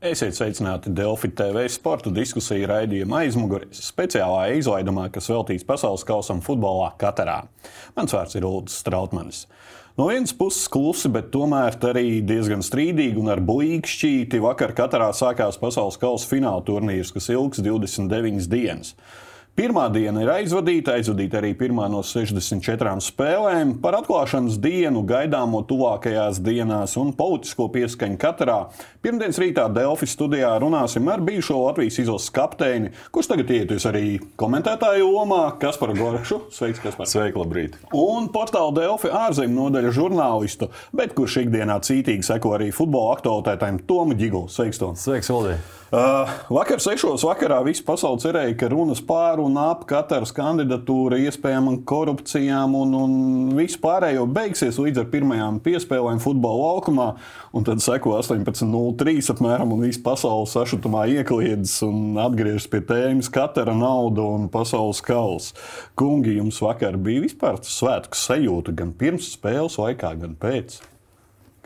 Esiet sveicināti Delfi TV sporta diskusiju raidījuma aizmugurēs, speciālā izlaidumā, kas veltīts pasaules kausam futbolā Katarā. Mans vārds ir Ulrichs Strautmanis. No vienas puses klusi, bet tomēr arī diezgan strīdīgi un ar blīgu šķīti vakar Katarā sākās pasaules kausa fināla turnīrs, kas ilgs 29 dienas. Pirmā diena ir aizvadīta, aizvadīta arī pirmā no 64 spēlēm. Par atklāšanas dienu, gaidāmo tuvākajās dienās un politisko pieskaņu katrā. Pirmdienas rītā Delfi studijā runāsim ar bijušo Latvijas izlases kapteini, kurš tagad ieties arī komentētāju lomā, Kasparu Gorkšu. Sveiks, Kaspar! Sveiki, labrīt! Un portāla Delfi ārzemju nodaļa žurnālistu, bet kurš ikdienā cītīgi seko arī futbola aktualitātēm Tomu Ģigulu. Sveiks, Tom! Sveiks, Oldī! Uh, vakar, 6. vakarā, visa pasaule cerēja, ka runas pār un ap katras kandidatūra, iespējamām korupcijām un, un visu pārējo beigsies līdz ar pirmajām piespēlēm futbola laukumā. Un tad seko 18.03. apmēram, un visa pasaule sašutumā iekliedzas un atgriežas pie tēmas katra nauda un pasaules kausa. Kungi, jums vakar bija vispār svētku sajūta gan pirms spēles laikā, gan pēc.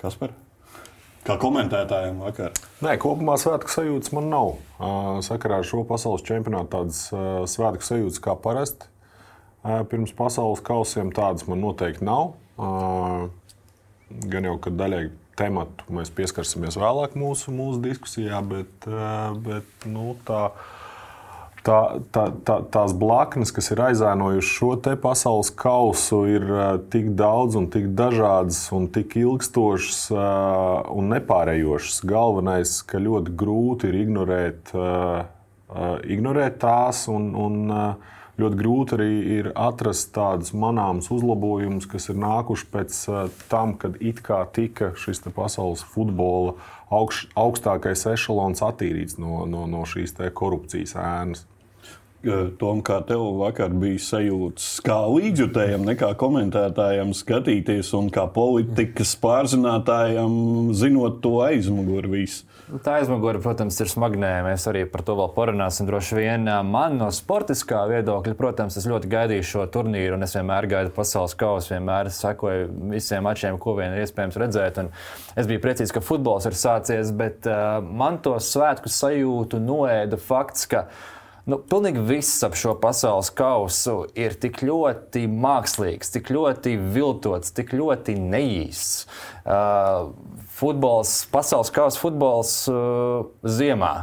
Kas par? Kā komentētājiem vakar? Nē, kopumā svētku sajūtas man nav. Sakarā ar šo pasaules čempionātu tādas svētku sajūtas kā parasti. Pirms pasaules kausiem tādas man noteikti nav. Gan jau, ka daļai tematu mēs pieskarsimies vēlāk mūsu, mūsu diskusijā, bet, bet nu, tā ir tā, tā, tā, tās blaknes, kas ir aizēnojušas šo pasaules kausu, ir tik daudz un tik dažādas un tik ilgstošas un nepārējošas. Galvenais, ka ļoti grūti ir ignorēt, ignorēt tās un, un ļoti grūti arī ir atrast tādus manāmus uzlabojumus, kas ir nākuši pēc tam, kad it kā tika šis pasaules futbola augš, augstākais ešalons attīrīts no, no, no šīs korupcijas ēnas. Tom, kā tev vakar bija sajūta, kā līdzjutējam, nekā komentētājam skatīties, un kā politikas pārzinātājam, zinot to aizmuguri visu. Nu, tā aizmugure, protams, ir smagnēja. Mēs arī par to vēl parunāsim. Droši vien man no sportiskā viedokļa, protams, es ļoti gaidīju šo turnīru, un es vienmēr gaidu pasaules kausu, vienmēr sekoju visiem mačiem, ko vien ir iespējams redzēt. Un es biju priecīgs, ka futbols ir sācies, bet uh, man to svētku sajūtu noēda fakts, ka Nu, pilnīgi viss ap šo pasaules kausu ir tik ļoti mākslīgs, tik ļoti viltots, tik ļoti neīsts. Uh, futbols, pasaules kausa futbols uh, ziemā.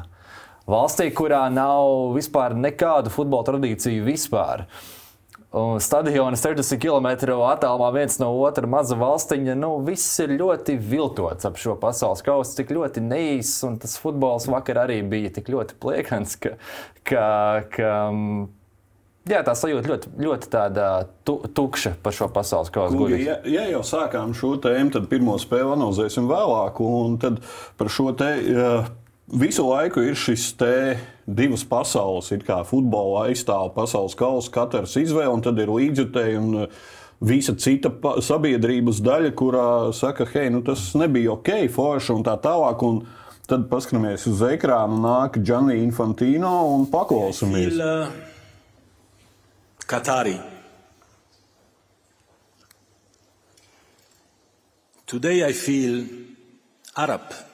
Valstī, kurā nav vispār nekādu futbola tradīciju vispār. Uh, Un stadiona 60 km attālumā viens no otra maza valstiņa. Nu, viss ir ļoti viltots ap šo pasaules kausu, cik ļoti neīss. Un tas futbols vakar arī bija tik ļoti pliekans, ka, ka, ka jā, tā sajūta ļoti, ļoti tāda tu, tukša par šo pasaules kausu. Kugi, ja, ja jau sākām šo tēmu, tad pirmo spēli analizēsim vēlāk. Un tad par šo te. Uh, Visu laiku ir šis te divas pasaules, it kā futbola aizstāv pasaules kausa, katrs izvēle, un tad ir līdzjutēji un uh, visa cita sabiedrības daļa, kurā saka, hei, nu tas nebija ok, forši un tā tālāk. Un tad paskatāmies uz ekrānu, nāk Gianni Infantino un paklausāmies. Qatari. Today I feel Arab.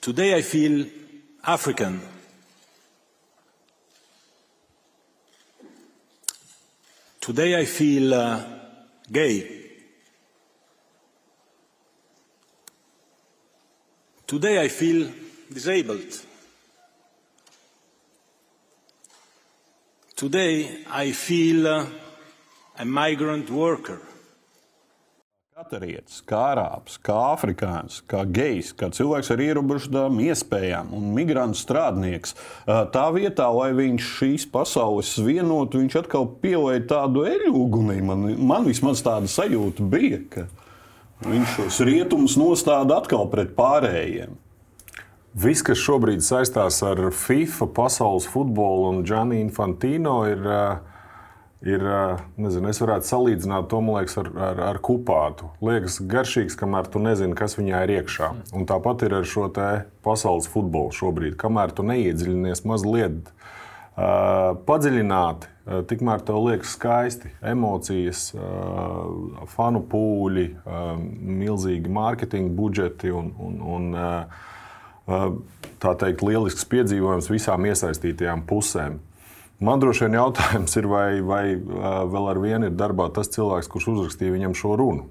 Today I feel African. Today I feel uh, gay. Today I feel disabled. Today I feel uh, a migrant worker. Katarietis, kā arābs, kā afrikānis, kā gejs, kā cilvēks ar ierobežotām iespējām un migrantu strādnieks. Tā vietā, lai viņš šīs pasaules vienotu, viņš atkal pielēja tādu eļu ugunī. Man, man vismaz tāda sajūta bija, ka viņš šos rietumus nostāda atkal pret pārējiem. Viss, kas šobrīd saistās ar FIFA, pasaules futbolu un Gianni Infantino, ir uh, ir, nezinu, es varētu salīdzināt to liekas, ar, ar, ar kupātu. Liekas, garšīgs, kamēr tu nezini, kas viņā ir iekšā. Un tāpat ir ar šo pasaules futbolu šobrīd. Kamēr tu neiedziļinies mazliet padziļināti. Tikmēr tev liekas skaisti, emocijas, fanu pūļi, milzīgi mārketinga budžeti un, un, un tā teikt, lielisks piedzīvojums visām iesaistītajām pusēm. Man droši vien jautājums ir, vai, vai vēl ar vienu ir darbā tas cilvēks, kurš uzrakstīja viņam šo runu,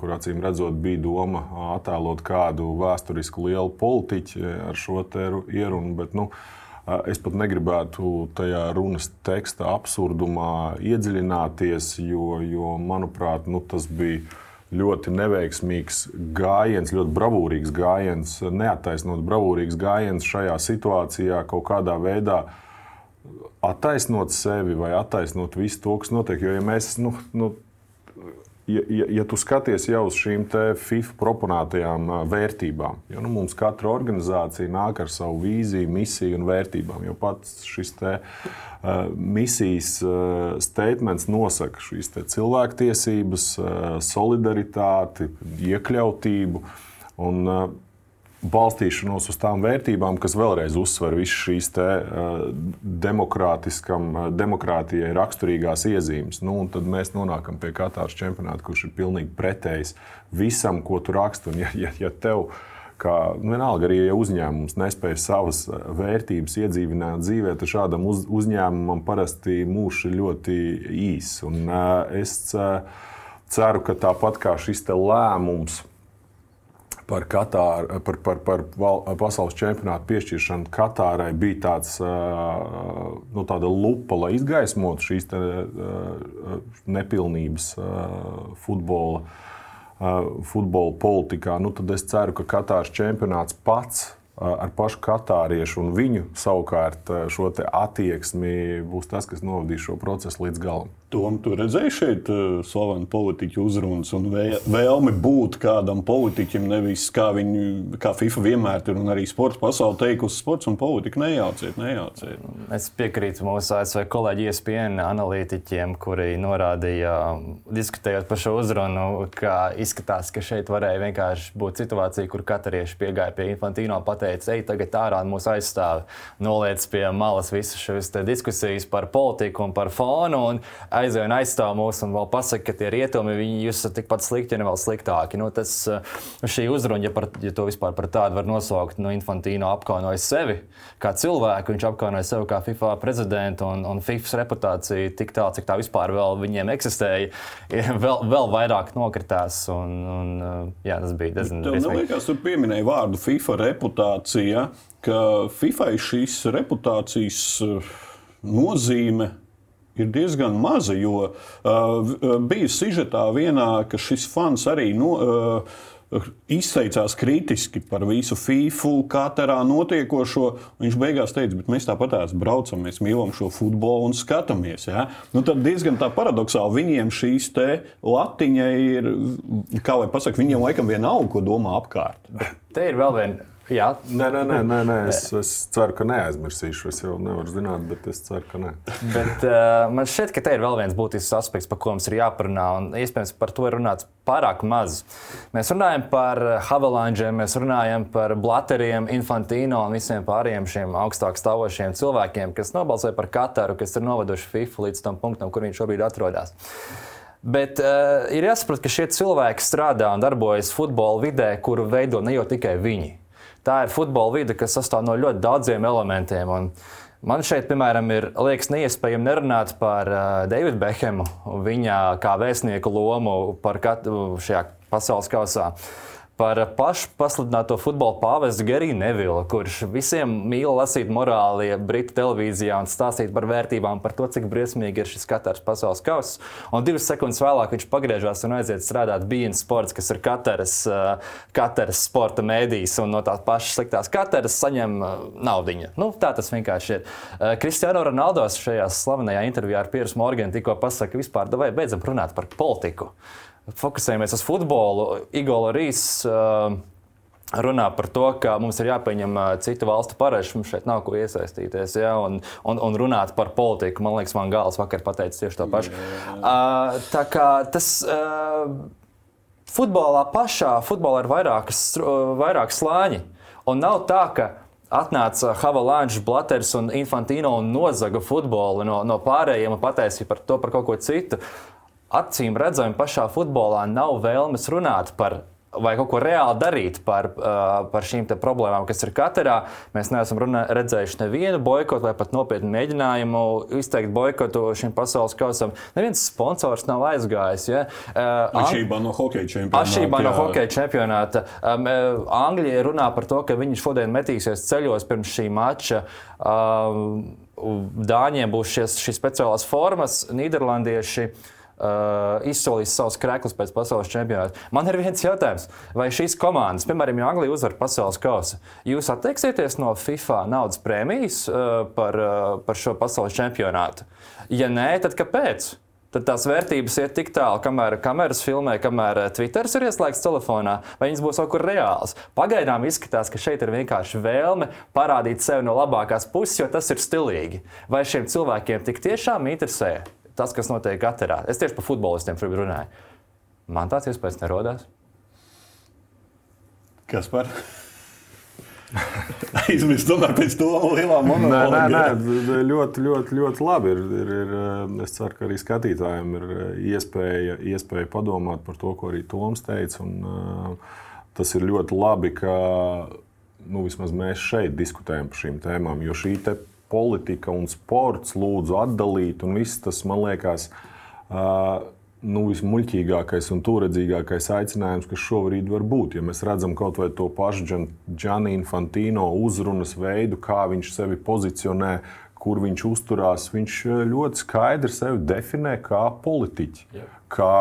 kur acīm redzot, bija doma attēlot kādu vēsturisku lielu politiķu ar šo ierunu. Bet, nu, es pat negribētu tajā runas teksta absurdumā iedziļināties, jo, jo manuprāt, nu, tas bija ļoti neveiksmīgs gājiens, ļoti bravūrīgs gājiens, neattaisnots bravūrīgs gājiens šajā situācijā kaut kādā veidā attaisnot sevi vai attaisnot visu to, kas notiek. Jo, ja mēs, nu, nu, ja, ja, ja tu skaties jau uz šīm FIFA proponētajām vērtībām, jo nu, mums katra organizācija nāk ar savu vīziju, misiju un vērtībām, jo pats šis te, uh, misijas uh, statements nosaka šīs cilvēktiesības, uh, solidaritāti, iekļautību. Un, uh, balstīšanos uz tām vērtībām, kas vēlreiz uzsver visas šīs te, uh, demokrātijai raksturīgās iezīmes. Nu, tad mēs nonākam pie Katāras čempionāta, kurš ir pilnīgi pretējs visam, ko tu raksti. Un, ja, ja, ja tev, kā, nu, vienalga, arī ja uzņēmums nespēja savas vērtības iedzīvināt dzīvē, tad šādam uz, uzņēmumam parasti mūžs ir ļoti īss. Uh, es uh, ceru, ka tāpat kā šis lēmums par, Katāru, par, par, par val, pasaules čempionātu piešķiršanu Katārai bija tāds, nu, tāda lupa, lai izgaismotu šīs te, nepilnības futbola, futbola politikā. Nu, tad es ceru, ka Katāras čempionāts pats ar pašu katāriešu un viņu savukārt šo attieksmi būs tas, kas novadīs šo procesu līdz galam. Tom, tu redzēji šeit uh, slavenu politiķu uzrunas un vēlmi būt kādam politiķim, nevis kā viņi, kā FIFA vienmēr ir un arī sports pasaule teikusi, sports un politika nejauciet, nejauciet. Es piekrītu mūsu ASV kolēģi ESPN analītiķiem, kuri norādīja, diskutējot par šo uzrunu, ka izskatās, ka šeit varēja vienkārši būt situācija, kur katarieši piegāja pie Infantino un pateica, ej, tagad ārā mūsu aizstāvi, noliec pie malas visas šīs diskusijas par politiku un par fonu. Un aizēja un aizstāv mūs un vēl pasaka, ka tie rietumi viņi jūs esat tikpat slikti, ne vēl sliktāki. Nu, tas, eh, šī uzruna, ja, par, ja to vispār par tādu var nosaukt, nu, Infantīno apkaunoja sevi kā cilvēku, viņš apkaunoja sevi kā FIFA prezidentu un, un FIFA reputācija tik tālu, cik tā vispār vēl viņiem eksistēja, vēl, vēl vairāk nokritās. Un, un, eh, jā, tas bija diezgan grūti. Man liekas, tu pieminēji vārdu FIFA reputācija, ka FIFA šīs reputācijas eh, nozīme ir diezgan maza. Jo uh, bija sižetā vienā, ka šis fans arī no, uh, izteicās kritiski par visu FIFA, katrā notiekošo. Viņš beigās teica, bet mēs tāpat braucam, mēs mīlam šo futbolu un skatāmies. Ja? Nu, tad diezgan tā paradoxāli viņiem šīs latiņa ir, kā lai pasakā, viņiem laikam vienalga, ko domā apkārt. Te ir vēl viena Jā, nē, nē, nē, nē, nē. Es, es ceru, ka neaizmirsīšu. Es jau nevaru zināt, bet es ceru, ka nē. bet, uh, man šķiet, ka te ir vēl viens būtisks aspekts, par ko mums ir jāparunā. Un iespējams, par to ir runāts pārāk maz. Mēs runājam par Havelanģiem, mēs runājam par Blateriem, Infantino un visiem pārējiem šiem augstāk stāvošiem cilvēkiem, kas nobalsoja par Kataru, kas ir novaduši FIFA līdz tam punktam, kur viņš šobrīd atrodas. Bet uh, ir jāsaprot, ka šie cilvēki strādā un darbojas futbola vidē, kuru veido ne jau tikai viņi tā ir futbola vide, kas sastāv no ļoti daudziem elementiem. Un man šeit, piemēram, ir liekas neiespējami nerunāt par uh, Davidu Behemu, viņa kā vēstnieku lomu par katru šajā pasaules kausā. Uh, par pašu pasludināto futbola pāvestu Geriju Nevilu, kurš visiem mīl lasīt morāli Britu televīzijā un stāstīt par vērtībām, par to, cik briesmīgi ir šis katrs pasaules kausa. Un divas sekundes vēlāk viņš pagriežās un aiziet strādāt Bean Sports, kas ir katrs, katrs sporta mēdījis, un no tās pašas sliktās katrs saņem naudiņu. Nu, tā tas vienkārši ir. Kristiāno Ronaldo šajā slavenajā intervijā ar Piersu Morganu tikko pasaka, vispār, vai beidzam runāt par politiku fokusējamies uz futbolu, Igola Rīs uh, runā par to, ka mums ir jāpieņem uh, citu valstu pareizs, mums šeit nav ko iesaistīties ja, un, un, un runāt par politiku. Man liekas, man gāls vakar pateica tieši to pašu. Uh, tā kā tas. Uh, Futbolā pašā futbolā ir vairākas, vairāk slāņi. Un nav tā, ka atnāca Havalāņš, Blaters un Infantino un nozaga futbolu no, no pārējiem un pateica par to par kaut ko citu. Acīm redzami, pašā futbolā nav vēlmes runāt par vai kaut ko reāli darīt par, par šīm problēmām, kas ir katrā. Mēs neesam runā, redzējuši nevienu boikotu vai pat nopietnu mēģinājumu izteikt boikotu šim pasaules kausam. Neviens sponsors nav aizgājis. Ja? Atšķirībā no hokeja čempionāta. Atšķirībā no hokeja čempionāta. Angļija runā par to, ka viņi šodien metīsies ceļos pirms šī mača. Dāņiem būs šies, šīs speciālās formas, Nīderlandieši uh, uh, izsolījis savus krēklus pēc pasaules čempionāta. Man ir viens jautājums, vai šīs komandas, piemēram, ja Anglija uzvar pasaules kausu, jūs atteiksieties no FIFA naudas prēmijas uh, par, uh, par šo pasaules čempionātu? Ja nē, tad kāpēc? Tad tās vērtības iet tik tālu, kamēr kameras filmē, kamēr uh, Twitter ir ieslēgts telefonā, vai viņas būs kaut kur reāls. Pagaidām izskatās, ka šeit ir vienkārši vēlme parādīt sevi no labākās puses, jo tas ir stilīgi. Vai šiem cilvēkiem tik tiešām interesē tas, kas notiek katrā. Es tieši par futbolistiem runāju. Man tāds iespējas nerodās. Kas par? Aizmirst, tomēr pēc tam lielā monēta. Nē, nē, nē, ļoti, ļoti, ļoti labi. Ir, ir, ir, es ceru, ka arī skatītājiem ir iespēja, iespēja padomāt par to, ko arī Toms teica. Un, uh, tas ir ļoti labi, ka nu, vismaz mēs šeit diskutējam par šīm tēmām, jo šī te politika un sports lūdzu atdalīt. Un viss tas, man liekas, uh, nu, vismuļķīgākais un turedzīgākais aicinājums, kas šobrīd var būt. Ja mēs redzam kaut vai to pašu Gianni Infantino uzrunas veidu, kā viņš sevi pozicionē, kur viņš uzturās, viņš ļoti skaidri sevi definē kā politiķi. Yeah. Kā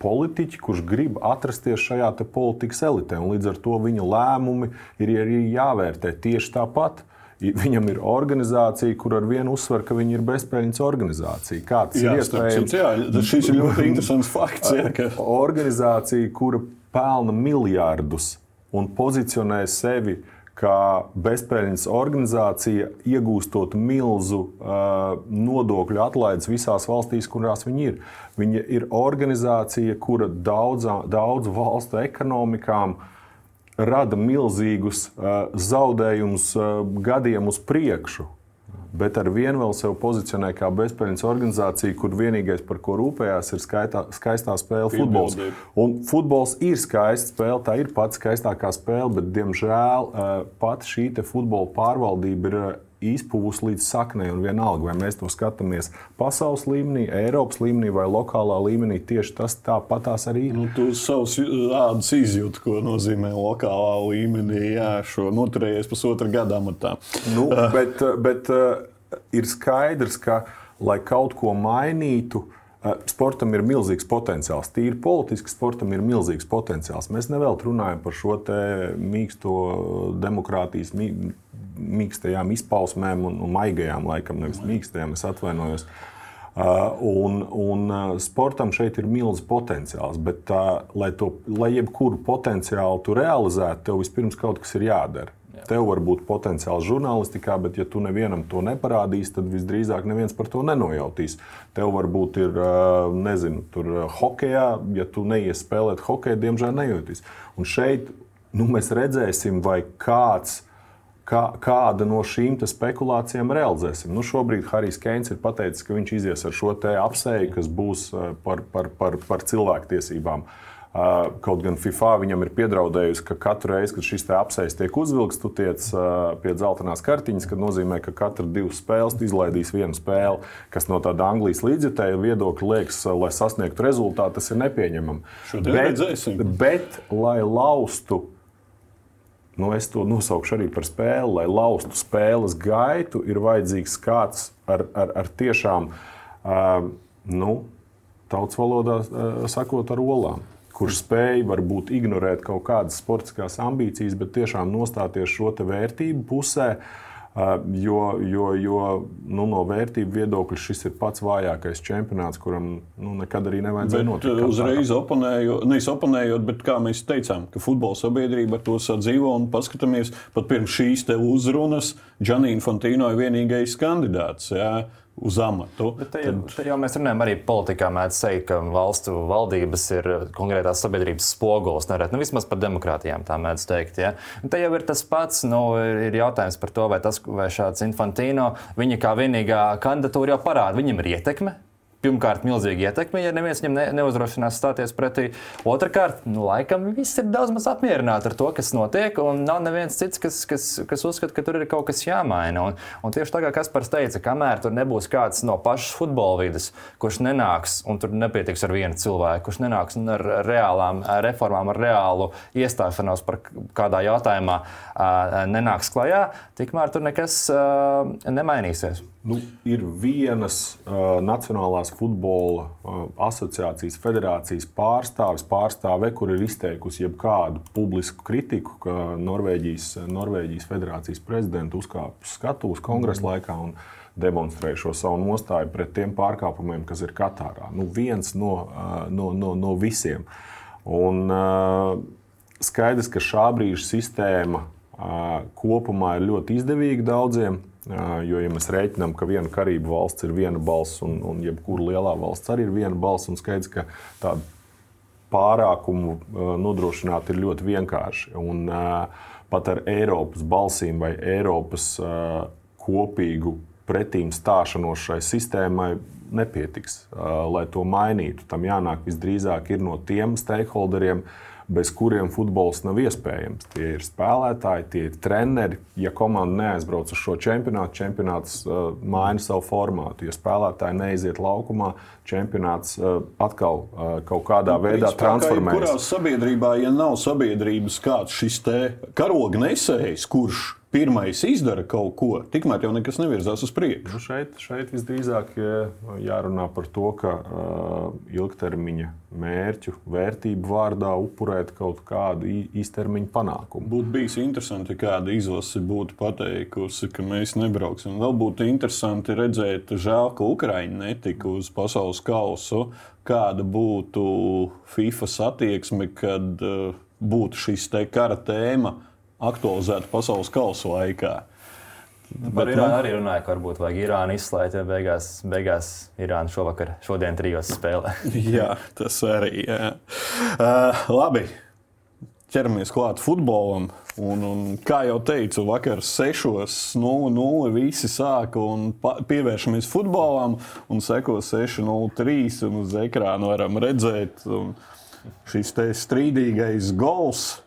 politiķi, kurš grib atrasties šajā politikas elitē, un līdz ar to viņa lēmumi ir arī jāvērtē tieši tāpat. Uh, Viņam ir organizācija, kur ar vienu uzsver, ka viņi ir bezpēļņas organizācija. Kā tas jā, ir iespējams? Jā, šis ir ļoti interesants fakts. Jā, ka... Organizācija, kura pelna miljardus un pozicionē sevi kā bezpēļņas organizācija, iegūstot milzu uh, nodokļu atlaides visās valstīs, kurās viņi ir. Viņa ir organizācija, kura daudzā, daudzu valstu ekonomikām uh, rada milzīgus uh, zaudējumus uh, gadiem uz priekšu. Bet ar vienu vēl sevi pozicionē kā bezpējas organizācija, kur vienīgais, par ko rūpējās, ir skaitā, skaistā spēle futbols. Un futbols ir skaista spēle, tā ir pats skaistākā spēle, bet, diemžēl, uh, pat šī futbola pārvaldība ir izpūs līdz saknei. Un vienalga, vai mēs to skatāmies pasaules līmenī, Eiropas līmenī vai lokālā līmenī, tieši tas tāpatās arī. Nu, tu savus ādas izjūti, ko nozīmē lokālā līmenī. Jā, šo noturējies pusotra gada amatā. Nu, bet, bet ir skaidrs, ka, lai kaut ko mainītu, Sportam ir milzīgs potenciāls. Tīri politiski sportam ir milzīgs potenciāls. Mēs nevēl runājam par šo mīksto demokrātijas, mīkstajām izpausmēm un, un maigajām, laikam, nevis mīkstajām, es atvainojos. Uh, un, un uh, sportam šeit ir milzīgs potenciāls, bet, uh, lai, to, lai jebkuru potenciālu tu realizētu, tev vispirms kaut kas ir jādara. Jā. Tev var būt potenciāls žurnālistikā, bet, ja tu nevienam to neparādīsi, tad visdrīzāk neviens par to nenojautīs. Tev varbūt ir, nezinu, tur hokeja, ja tu neies spēlēt hokeju, diemžēl nejūtīs. Un šeit nu, mēs redzēsim, vai kāds kā, kāda no šīm spekulācijām realizēsim. Nu, šobrīd Harijs Keins ir pateicis, ka viņš izies ar šo apseju, kas būs eh, par, par, par, par cilvēktiesībām. Uh, kaut gan FIFA viņam ir piedraudējusi, ka katru reizi, kad šis apseis tiek uzvilkts, tu tiec uh, pie dzeltenās kartiņas, kas nozīmē, ka katru divas spēles izlaidīs vienu spēli, kas no tāda Anglijas līdzjutēja viedokļa liekas, lai sasniegtu rezultātu, tas ir nepieņemami. Bet, bet, lai laustu nu, es to nosaukšu arī par spēli, lai laustu spēles gaitu, ir vajadzīgs kāds ar, ar, ar tiešām, uh, nu, tautas valodā uh, sakot, ar olām. Kurš spēj varbūt ignorēt kaut kādas sportiskās ambīcijas, bet tiešām nostāties šo vērtību pusē, uh, Jo, jo, jo nu, no vērtību viedokļa šis ir pats vājākais čempionāts, kuram nu, nekad arī nevajadzēja bet, notikt. Uzreiz oponējot, nevis oponējot, bet kā mēs teicām, ka futbola sabiedrība ar to sadzīvo un paskatāmies pat pirms šīs uzrunas, Džanīna Fontīno ir vienīgais kandidāts. Jā. Uz amatu. Bet te, tad... te jau mēs runājam, arī politikā mēdz teikt, ka valstu valdības ir konkrētās sabiedrības spogulis. Nerēt. Nu, vismaz par demokrātijām tā mēdz teikt. Ja? Un te jau ir tas pats, nu, ir, jautājums par to, vai, tas, vai šāds Infantino, viņa kā vienīgā kandidatūra jau parāda, viņam ir ietekme pirmkārt, milzīga ietekme, ja neviens viņam ne, neuzrošinās stāties pretī. Otrakārt, nu, laikam viss ir daudz maz apmierināti ar to, kas notiek, un nav neviens cits, kas, kas, kas uzskata, ka tur ir kaut kas jāmaina. Un, un tieši tā kā Kaspars teica, kamēr tur nebūs kāds no pašas futbola vidas, kurš nenāks, un tur nepietiks ar vienu cilvēku, kurš nenāks ar reālām reformām, ar reālu iestāšanos par kādā jautājumā, nenāks klajā, tikmēr tur nekas nemainīsies. Nu, ir vienas uh, Nacionālās futbola uh, asociācijas federācijas pārstāvis, pārstāve, kur ir izteikusi jebkādu publisku kritiku, ka Norvēģijas, Norvēģijas federācijas prezidents uzkāpa skatuves kongresa mm. laikā un demonstrēja šo savu nostāju pret tiem pārkāpumiem, kas ir Katārā. Nu, viens no, uh, no, no, no visiem. Un, uh, skaidrs, ka šā brīža sistēma uh, kopumā ir ļoti izdevīga daudziem Jo, ja mēs rēķinām, ka viena karību valsts ir viena balss, un, un jebkura lielā valsts arī ir viena balss, un skaidrs, ka tādu pārākumu nodrošināt ir ļoti vienkārši. Un, pat ar Eiropas balsīm vai Eiropas kopīgu pretīm stāšanos šai sistēmai nepietiks, lai to mainītu. Tam jānāk visdrīzāk no tiem stakeholderiem, bez kuriem futbols nav iespējams. Tie ir spēlētāji, tie ir treneri. Ja komanda neaizbrauc uz šo čempionātu, čempionāts uh, maina savu formātu. Ja spēlētāji neiziet laukumā, čempionāts uh, atkal uh, kaut kādā nu, veidā transformējas. Kurā sabiedrībā, ja nav sabiedrības kāds šis karognesējs, kurš pirmais izdara kaut ko, tikmēr jau nekas nevirzās uz priekšu. Nu šeit, šeit visdrīzāk jārunā par to, ka ilgtermiņa mērķu, vērtību vārdā upurēt kaut kādu īstermiņa panākumu. Būtu bijis interesanti, ja kāda izlase būtu pateikusi, ka mēs nebrauksim. Vēl būtu interesanti redzēt, žēl, ka Ukraiņa netika uz pasaules kausu. Kāda būtu FIFA attieksme, kad būtu šis te kara tēma? Aktualizēta pasaules kausa laikā. Bet, Par Irānu nu, arī runāja, ka varbūt vajag Irānu izslēgt, ja beigās, beigās Irāna šovakar, šodien trijos spēlē. jā, tas arī. Jā. Uh, labi, ķeramies klāt futbolam. Un, un, kā jau teicu, vakar sešos nu, nu, visi sāka un pievēršamies futbolam, un seko 6-0-3, un uz ekrāna varam redzēt šis strīdīgais gols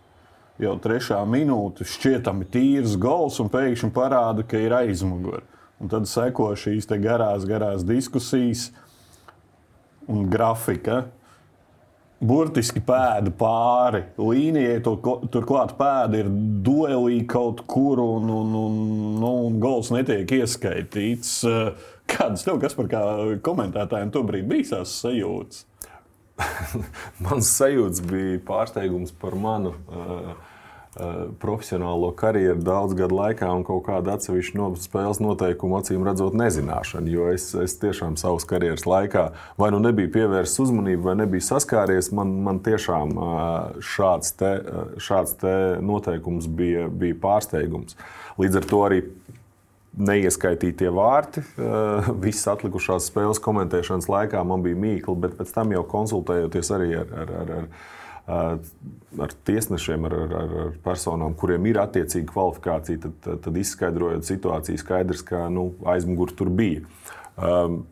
jau trešā minūte šķietami tīrs gols un pēkšņi parāda, ka ir aizmugure. Un tad seko šīs garās, garās diskusijas un grafika. Burtiski pēda pāri līnijai, to, turklāt pēda ir duelī kaut kur, un, un, un, nu, un gols netiek ieskaitīts. Kādas tev, kas par kā komentētājiem, tobrīd bija tās sajūtas? Mans sajūta bija pārsteigums par manu uh, profesionālo karjeru daudz gadu laikā un kaut kādu atsevišķu no spēles noteikumu acīm redzot nezināšanu. Jo es, es tiešām savas karjeras laikā vai nu nebiju pievērsis uzmanību, vai nebiju saskāries. Man, man tiešām uh, šāds, te, šāds te noteikums bija, bija pārsteigums. Līdz ar to arī neieskaitītie vārti. Eh, visas atlikušās spēles komentēšanas laikā man bija mīkli, bet pēc tam jau konsultējoties arī ar, ar, ar, ar, ar tiesnešiem, ar, ar, ar personām, kuriem ir attiecīga kvalifikācija, tad, tad, tad izskaidrojot situāciju, skaidrs, ka nu, aizmugurē tur bija. Um,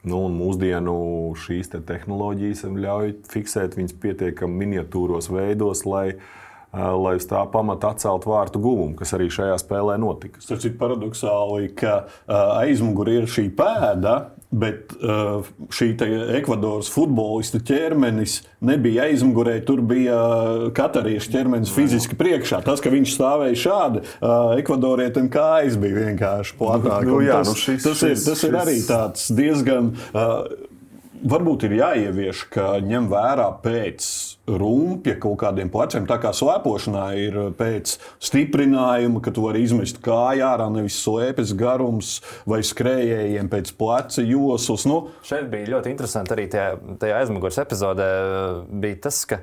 Nu, mūsdienu šīs te tehnoloģijas ļauj fiksēt viņas pietiekami miniatūros veidos, lai uh, lai uz tā pamata atceltu vārtu guvumu, kas arī šajā spēlē notika. Tas ir paradoxāli, ka aizmugurē ir šī pēda, bet uh, šī Ekvadoras futbolista ķermenis nebija aizmugurē. Tur bija katariešu ķermenis fiziski priekšā. Tas, ka viņš stāvēja šādi, uh, ekvadorietim kājas bija vienkārši platāk. Nu, jā, tas, nu šis, tas, ir, tas šis, ir arī diezgan. Uh, varbūt ir jāievieš, ka ņem vērā pēc rumpja kaut kādiem pleciem. Tā kā slēpošanā ir pēc stiprinājuma, ka tu vari izmest kāju ārā, nevis slēpes garums vai skrējējiem pēc pleca joslas. Nu. Šeit bija ļoti interesanti arī tajā, tajā aizmugures epizodē bija tas, ka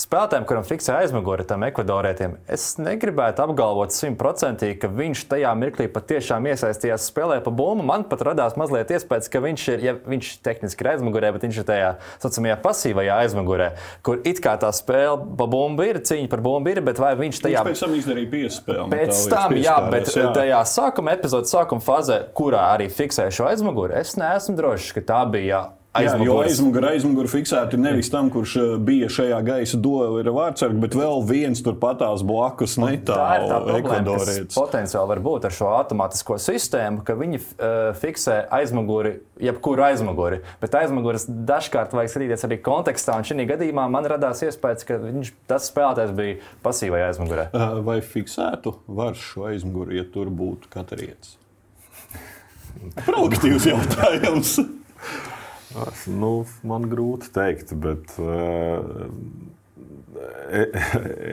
spēlētājiem, kuram fiksē aizmugure, tam ekvadorietiem, es negribētu apgalvot simtprocentīgi, ka viņš tajā mirklī patiešām iesaistījās spēlē pa bumbu. Man pat radās mazliet iespējas, ka viņš ir, ja viņš tehniski ir aizmugurē, bet viņš ir tajā saucamajā pasīvajā aizmugurē, kur it kā tā spēle pa bumbu ir, cīņa par bumbu ir, bet vai viņš tajā. Viņš pēc tam izdarīja piespēli. Pēc tam, jā, bet jā. tajā sākuma epizodes sākuma fazē, kurā arī fiksēja šo aizmuguri, es neesmu drošs, ka tā bija aizmugurē. Aizmugurē aizmugur fiksēti nevis tam, kurš eh, bija šajā gaisa doma vārdsargs, bet vēl viens turpatās blakus netālu. Tā ir tā problēma, potenciāli var būt ar šo automātisko sistēmu, ka viņi uh, fiksē aizmuguri, jebkuru aizmuguri. Bet aizmuguras dažkārt vajag skatīties arī kontekstā, un šī gadījumā man radās iespējas, ka viņš, tas spēlētājs bija pasīvajā aizmugurē. Uh, vai fiksētu var šo aizmuguri, ja tur būtu katrietis? Provokatīvs jautājums. Nu, man grūti pateikt, bet uh,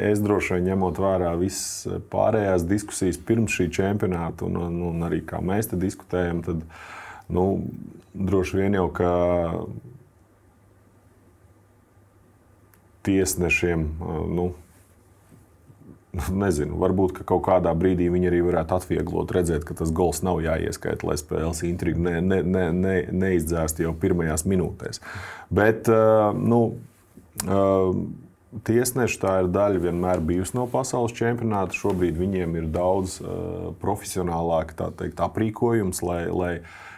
es droši vien ņemot vērā visas pārējās diskusijas pirms šī čempionāta, un, un, un arī kā mēs te diskutējam, tad nu, droši vien jau ka tiesnešiem. Uh, nu, nezinu, varbūt ka kaut kādā brīdī viņi arī varētu atvieglot, redzēt, ka tas gols nav jāieskaita, lai spēles intrigu ne, ne, ne, ne, neizdzēst jau pirmajās minūtēs. Bet, uh, nu, uh, Tiesneši tā ir daļa vienmēr bijusi no pasaules čempionāta. Šobrīd viņiem ir daudz uh, profesionālāk teikt, aprīkojums, lai, lai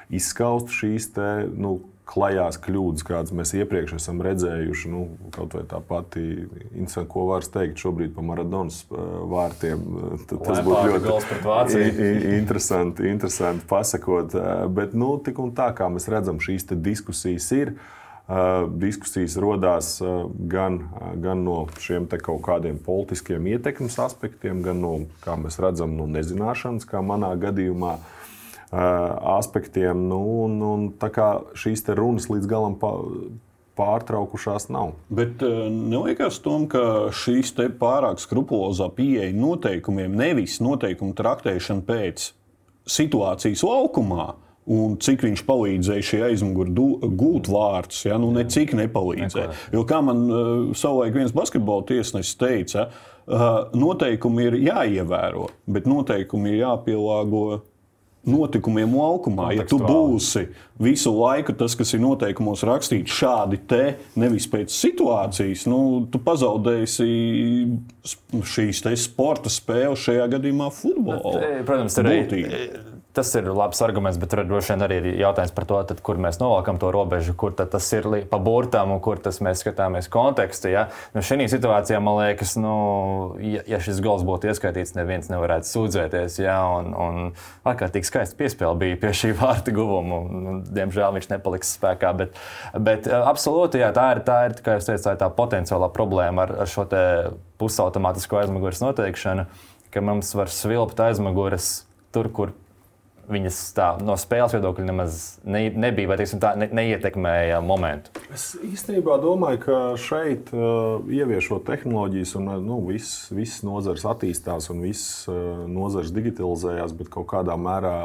izskaustu šīs te, nu, klajās kļūdas, kādas mēs iepriekš esam redzējuši. Nu, kaut vai tā pati interesanti, ko var teikt šobrīd par Maradonas vārtiem. Tas būtu ļoti interesanti, interesanti pasakot. Bet nu, tik un tā, kā mēs redzam, šīs diskusijas ir. Uh, diskusijas radās uh, gan, gan no šiem kaut kādiem politiskiem ietekmes aspektiem, gan no, kā mēs redzam, no nezināšanas, kā manā gadījumā. Uh, aspektiem. Nu, un, un šīs runas līdz galam pa, pārtraukušās nav. Bet neliekas tom, ka šīs pārāk skrupulozā pieeja noteikumiem, nevis noteikumu traktēšana pēc situācijas laukumā. Un cik viņš palīdzēja šī aizmugurē gūt vārdus, ja nu ne cik nepalīdzēja. Jo kā man uh, savulaik viens basketbola tiesnesis teica, uh, noteikumi ir jāievēro, bet noteikumi ir jāpielāgo notikumiem laukumā. Ja tu būsi visu laiku tas, kas ir noteikumos rakstīts, šādi te, nevis pēc situācijas, nu, tu pazaudēsi šīs sporta spēles, šajā gadījumā futbolu. Protams, tur ir Tas ir labs arguments, bet tur droši vien arī ir jautājums par to, tad, kur mēs novelkam to robežu, kur tas ir pa burtām un kur tas mēs skatāmies kontekstu. Ja? Nu, šī situācijā man liekas, nu, ja, ja šis gols būtu ieskaitīts, neviens nevarētu sūdzēties. Ja? Un, un ārkārtīgi skaisti piespēle bija pie šī vārta guvuma. Diemžēl viņš nepaliks spēkā. Bet, bet absolūti, jā, tā ir, tā ir kā jūs teicat, tā, tā potenciālā problēma ar, ar šo pusautomātisko aizmugures noteikšanu, ka mums var svilpt aizmugures tur, kur viņas tā, no spēles viedokļa nemaz ne, nebija, vai teiksim, tā ne, neietekmēja momentu. Es īstenībā domāju, ka šeit uh, ieviešot tehnoloģijas, un uh, nu, viss vis nozars attīstās un viss uh, nozars digitalizējās, bet kaut kādā mērā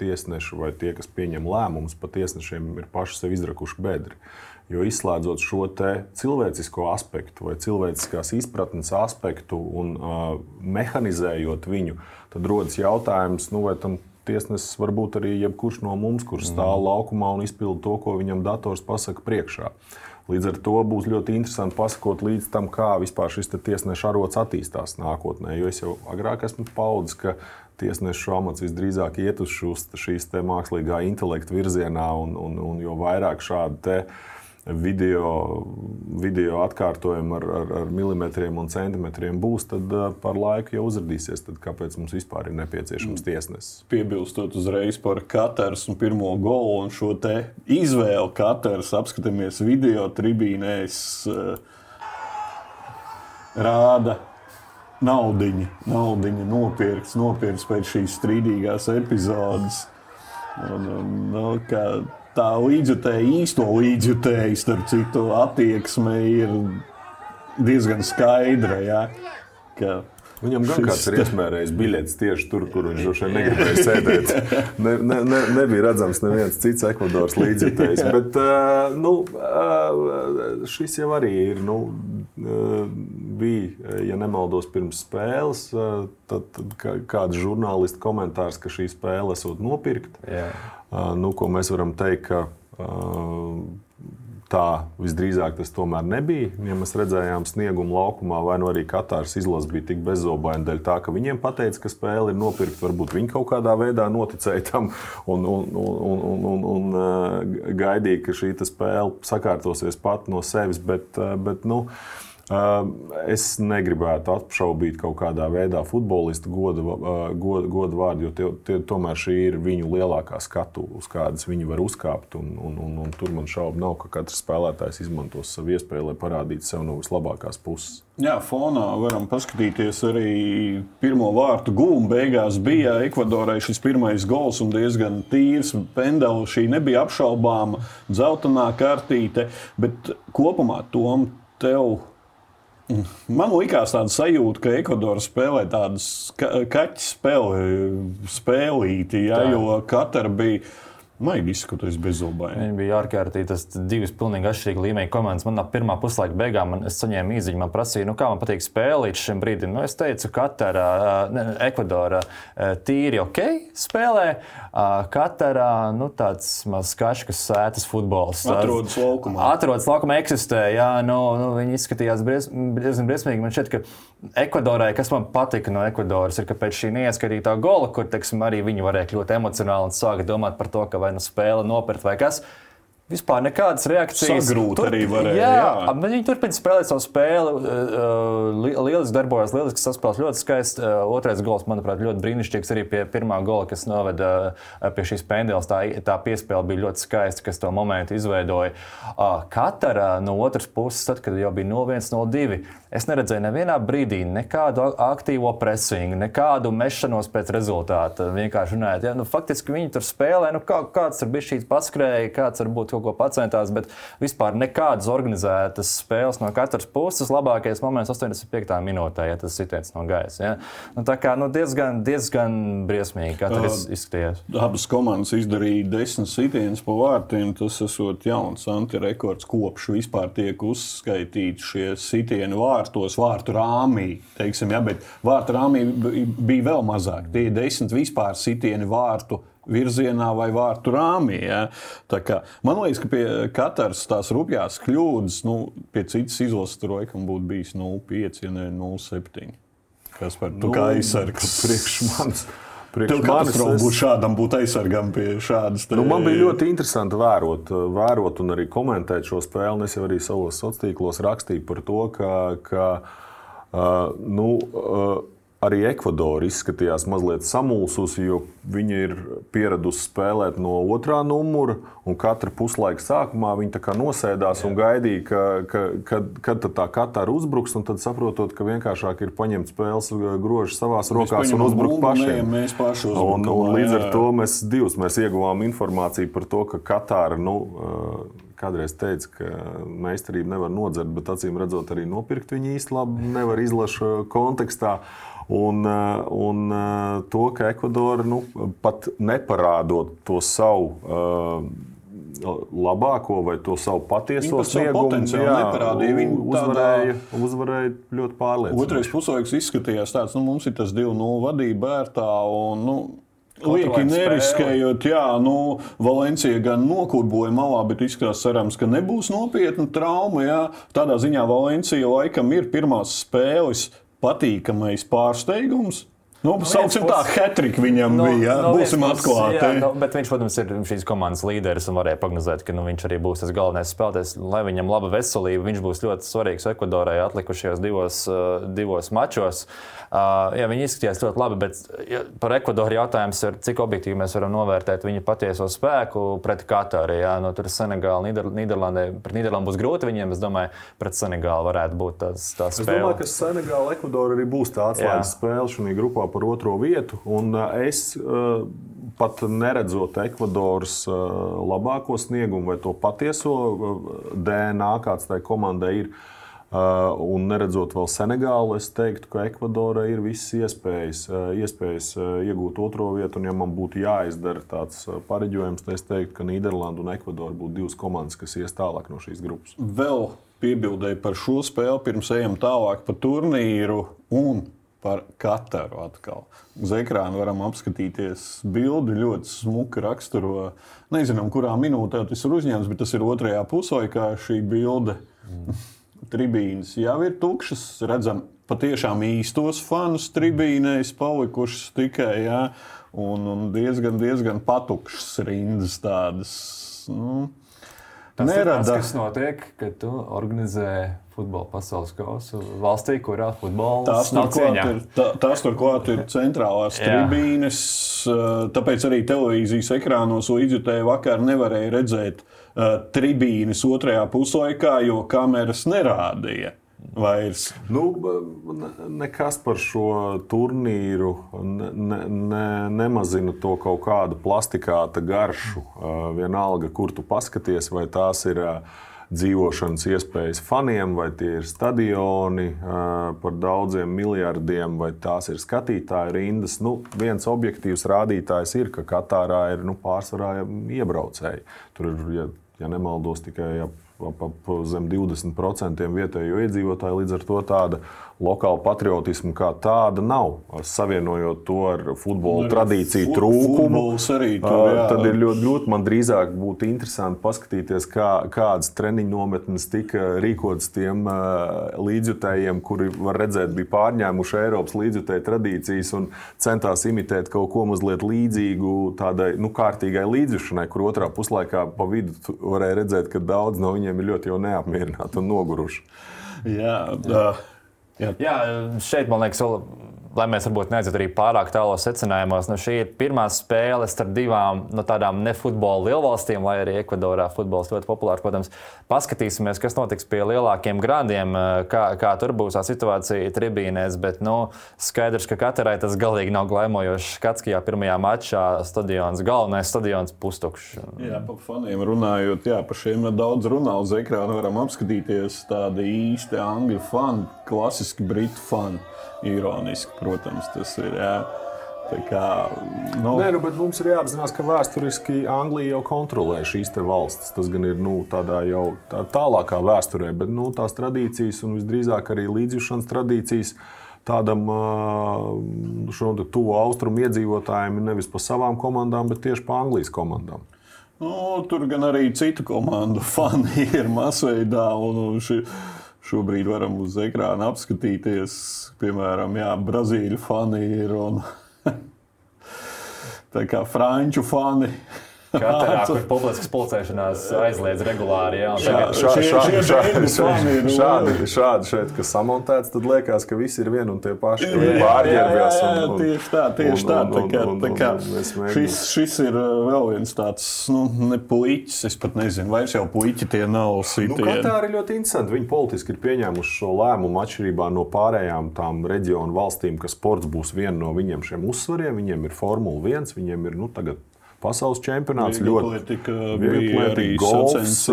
tiesneši vai tie, kas pieņem lēmumus, pat tiesnešiem ir paši sev izrakuši bedri. Jo izslēdzot šo cilvēcisko aspektu vai cilvēciskās izpratnes aspektu un uh, mehanizējot viņu, tad rodas jautājums, nu, vai tam tiesnesis var būt arī jebkurš no mums, kurš stāv mm. laukumā un izpilda to, ko viņam dators pasaka priekšā. Līdz ar to būs ļoti interesanti pasakot līdz tam, kā vispār šis tiesneša arots attīstās nākotnē. Jo es jau agrāk esmu paudis, ka tiesnešu amats visdrīzāk iet uz šīs mākslīgā intelekta virzienā, un, un, un jo vairāk šādi video, video atkārtojumi ar, ar, ar milimetriem un centimetriem būs, tad uh, par laiku jau uzrādīsies, kāpēc mums vispār ir nepieciešams tiesnesis. Piebilstot uzreiz par katrs un pirmo golu un šo izvēli katrs, apskatāmies video tribīnēs, uh, rāda naudiņu, naudiņu nopirkts, nopirkts pēc šīs strīdīgās epizodes. Un, un, nu, kā, tā līdzjutēja, īsto līdzjutēju, starp citu, attieksme ir diezgan skaidra. Ja? Ka Viņam gan kāds ir iesmērējis biļetes tieši tur, kur viņš droši vien negribēja sēdēt. Ne, ne, ne, nebija redzams neviens cits Ekvadoras līdzjutējs. Bet nu, šis jau arī ir. Nu, bija, ja nemaldos, pirms spēles, kāds žurnālists komentārs, ka šī spēle esot nopirkta. Nu, ko mēs varam teikt, ka Tā visdrīzāk tas tomēr nebija. Ja mēs redzējām sniegumu laukumā, vai nu arī Katāras izlase bija tik bezobaina dēļ tā, ka viņiem pateica, ka spēle ir nopirkta. Varbūt viņi kaut kādā veidā noticēja tam un, un, un, un, un, un uh, gaidīja, ka šī spēle sakārtosies pat no sevis. Bet, uh, bet, nu, Es negribētu apšaubīt kaut kādā veidā futbolistu godu, godu, godu vārdu, jo tie, tie, tomēr šī ir viņu lielākā skatu, uz kādas viņi var uzkāpt. Un, un, un, un tur man šaubu nav, ka katrs spēlētājs izmantos savu iespēju, lai parādītu sev no vislabākās puses. Jā, fonā varam paskatīties arī pirmo vārtu gūmu. Beigās bija Ekvadorai šis pirmais gols un diezgan tīrs. Pendela šī nebija apšaubāma, dzeltenā kartīte, bet kopumā tom tev Man liekas, tāda sajūta, ka Ekvadora spēlē tādu kaķu spēli, spēlīti, ja, jo katra bija Maigi izskatās bezobaini. Viņi bija ārkārtīgi tas divas pilnīgi atšķirīgi līmeņa komandas. Man pirmā puslaika beigām man, es saņēmu īziņu, man prasīja, nu, kā man patīk spēle līdz šim brīdim. Nu, es teicu, ka katra Ekvadora tīri ok spēlē, katra nu, tāds mazs kaškas sētas futbols. Atrodas laukumā. Atrodas laukumā, eksistē. Jā, nu, nu, viņi izskatījās diezgan briesmīgi. Man šķiet, ka Ekvadorai, kas man patika no Ekvadoras, ir, ka pēc šī neieskatītā gola, kur teiksim, arī viņi varēja kļūt emocionāli un sākt domāt par to, ka vai nu spēle nopirkt vai kas. Vispār nekādas reakcijas. Sagrūt arī varēja. Jā, jā. viņi turpina spēlēt savu spēli. Lieliski darbojas, lieliski saspēlēs, ļoti skaisti. Otrais gols, manuprāt, ļoti brīnišķīgs arī pie pirmā gola, kas noveda pie šīs pendeles. Tā, tā piespēle bija ļoti skaista, kas to momentu izveidoja. Katra no otras puses, tad, kad jau bija 0-1, 0-2, es neredzēju nevienā brīdī nekādu aktīvo presingu, nekādu mešanos pēc rezultāta. Vienkārši runājot, ja, nu, faktiski viņi tur spēlē, nu, kā, kāds tur bija šīs paskrēja, kāds varbūt kaut ko pacentās, bet vispār nekādas organizētas spēles no katras puses. Labākais moments 85. minūtē, ja tas sitiens no gaisa. Ja? Nu, tā kā nu, diezgan, diezgan briesmīgi, kā tas izskatījās. Abas komandas izdarīja desmit sitienus pa vārtiem. Tas esot jauns antirekords, kopš vispār tiek uzskaitīti šie sitieni vārtos, vārtu rāmī. Teiksim, ja, bet vārtu rāmī bija vēl mazāk. Tie ir desmit vispār sitieni vārtu virzienā vai vārtu rāmī. Ja? Kā, man liekas, ka pie katras tās rupjās kļūdas, nu, pie citas izlases tur laikam būtu bijis 0,5, ja ne 0,7. Kas par to nu, kā aizsargs priekš manis. Katastrofa būtu šādam, būt aizsargam pie šādas. Te... Nu, man bija ļoti interesanti vērot, vērot un arī komentēt šo spēli. Es jau arī savos sociālos tīklos rakstīju par to, ka, ka uh, nu, uh, arī Ekvadora izskatījās mazliet samulsusi, jo viņi ir pieradusi spēlēt no otrā numura. Katra puslaika sākumā viņi nosēdās Jā. un gaidīja, ka, ka, kad, kad tā katra uzbruks. Tad saprotot, ka vienkāršāk ir paņemt spēles grožus savās rokās un uzbrukt pašiem. Mēs paši uzbrukam. Un, un līdz ar to mēs divus mēs ieguvām informāciju par to, ka Katāra. Nu, kādreiz teica, ka meistarību nevar nodzert, bet acīm redzot, arī nopirkt viņu īsti labi nevar izlaša kontekstā. Un, eh, un eh, to, ka Ekvadora nu, pat neparādot to savu uh, labāko vai to savu patieso sniegumu. Viņi uzvarēja, tādā... uzvarēja ļoti pārliecinoši. Otrais puslaiks izskatījās tāds, nu, mums ir tas 2-0 vadība bērtā. Un, nu, Lieki neriskējot, jā, nu, Valencija gan nokurboja malā, bet izskatās, cerams, ka nebūs nopietna trauma. Jā. Tādā ziņā Valencija laikam ir pirmās spēles patīkamais pārsteigums. Nu, no Sauksim tā, Hetrika viņam no, bija. No Būsim atklāti. Jā, no, bet viņš, protams, ir šīs komandas līderis un varēja prognozēt, ka nu, viņš arī būs tas galvenais spēlētājs. Lai viņam laba veselība, viņš būs ļoti svarīgs Ekvadorai atlikušajos divos, uh, divos mačos. Uh, jā, viņi izskatījās ļoti labi, bet ja, par Ekvadoru jautājums ir, cik objektīvi mēs varam novērtēt viņa patieso spēku pret Katāru. No tur Senegāla, Nīder, Nīderlandē, pret Nīderlandu būs grūti viņiem. Es domāju, pret Senegālu varētu būt tāds spēle. Es domāju, ka Senegāla, Ekvadora arī būs tā atslēgas spēle šajā grupā par otro vietu. Un es pat neredzot Ekvadoras labāko sniegumu vai to patieso DNA, kāds tai komandai ir. Uh, un neredzot vēl Senegālu, es teiktu, ka Ekvadorai ir visas iespējas, uh, iespējas uh, iegūt otro vietu. Un, ja man būtu jāizdara tāds pareģojums, tad es teiktu, ka Nīderlanda un Ekvadora būtu divas komandas, kas ies tālāk no šīs grupas. Vēl piebildēju par šo spēli, pirms ejam tālāk par turnīru un par Kataru. Atkal. Uz ekrāna varam apskatīties bildi, ļoti smuki raksturo. Nezinām, kurā minūtē tas ir uzņemts, bet tas ir otrajā puslaikā šī bilde. Mm tribīnes jau ir tukšas. Redzam, patiešām īstos fanus tribīnēs palikušas tikai. Jā, un, un diezgan, diezgan patukšas rindas tādas. Nu, Tas nerada. ir tas, kas notiek, kad tu organizē futbola pasaules kausu valstī, kurā futbols tās nav cieņā. Ir, tā, tās turklāt ir centrālās tribīnes, tāpēc arī televīzijas ekrānos līdzjutēji vakar nevarēja redzēt tribīnes otrajā puslaikā, jo kameras nerādīja. Vairs. Nu, nekas par šo turnīru ne, ne, ne, nemazina to kaut kādu plastikāta garšu. Vienalga, kur tu paskaties, vai tās ir dzīvošanas iespējas faniem, vai tie ir stadioni par daudziem miljardiem, vai tās ir skatītāju rindas. Nu, viens objektīvs rādītājs ir, ka Katārā ir nu, pārsvarā iebraucēji. Tur ir, ja ja nemaldos, tikai ap, ap, ap zem 20% vietējo iedzīvotāju. Līdz ar to tāda lokāla patriotisma kā tāda nav. Savienojot to ar futbola tradīciju fu trūkumu, arī tur, jā. tad ir ļoti, ļoti man drīzāk būtu interesanti paskatīties, kā, kādas treniņu nometnes tika rīkotas tiem līdzjutējiem, kuri, var redzēt, bija pārņēmuši Eiropas līdzjutēju tradīcijas un centās imitēt kaut ko mazliet līdzīgu tādai nu, kārtīgai līdzjušanai, kur otrā puslaikā pa vidu varēja redzēt, ka daudz no viņiem ir ļoti neapmierināti un noguruši. Jā, jā. Jā. Jā, šeit man liekas, vēl lai mēs varbūt neaizietu arī pārāk tālos secinājumos, nu, šī ir pirmā spēle starp divām no nu, tādām nefutbola lielvalstīm, lai arī Ekvadorā futbols ļoti populārs. Protams, paskatīsimies, kas notiks pie lielākiem grādiem, kā, kā tur būs tā situācija tribīnēs. Bet nu, skaidrs, ka katrai tas galīgi nav glaimojošs skats, ka jau pirmajā mačā stadions, galvenais stadions pustukšs. Jā, par faniem runājot, jā, par šiem daudz runā uz ekrāna. Varam apskatīties tādi īsti angļu fani, klasiski britu fani ironiski, protams, tas ir. Jā. Kā, nu... Nē, nu, bet mums ir jāapzinās, ka vēsturiski Anglija jau kontrolē šīs valstis. Tas gan ir nu, tādā jau tā, tālākā vēsturē, bet nu, tās tradīcijas un visdrīzāk arī līdzjūšanas tradīcijas tādam tuvu austrumu iedzīvotājiem nevis pa savām komandām, bet tieši pa Anglijas komandām. Nu, tur gan arī citu komandu fani ir masveidā. Un, un ši šobrīd varam uz ekrāna apskatīties, piemēram, jā, Brazīļu fani ir un tā kā franču fani. Katrā publiskas pulcēšanās aizliedz regulāri. Jā, tagad... šā, šā, šā, šādi, šādi, šādi, šādi šeit, kas samontēts, tad liekas, ka visi ir vieni un tie paši. Jā, tieši tā, tieši tā. tā kā, tā kā šis, šis ir uh, vēl viens tāds, nu, ne puiķis, es pat nezinu, vairs jau puiķi tie nav sitieni. Nu, tā ir ļoti interesanti. Viņi politiski ir pieņēmuši šo lēmumu atšķirībā no pārējām tām reģionu valstīm, ka sports būs viena no viņiem šiem uzsvariem. Viņiem ir Formula 1, viņiem ir, nu, tagad pasaules čempionāts. Ļoti bija arī golfs.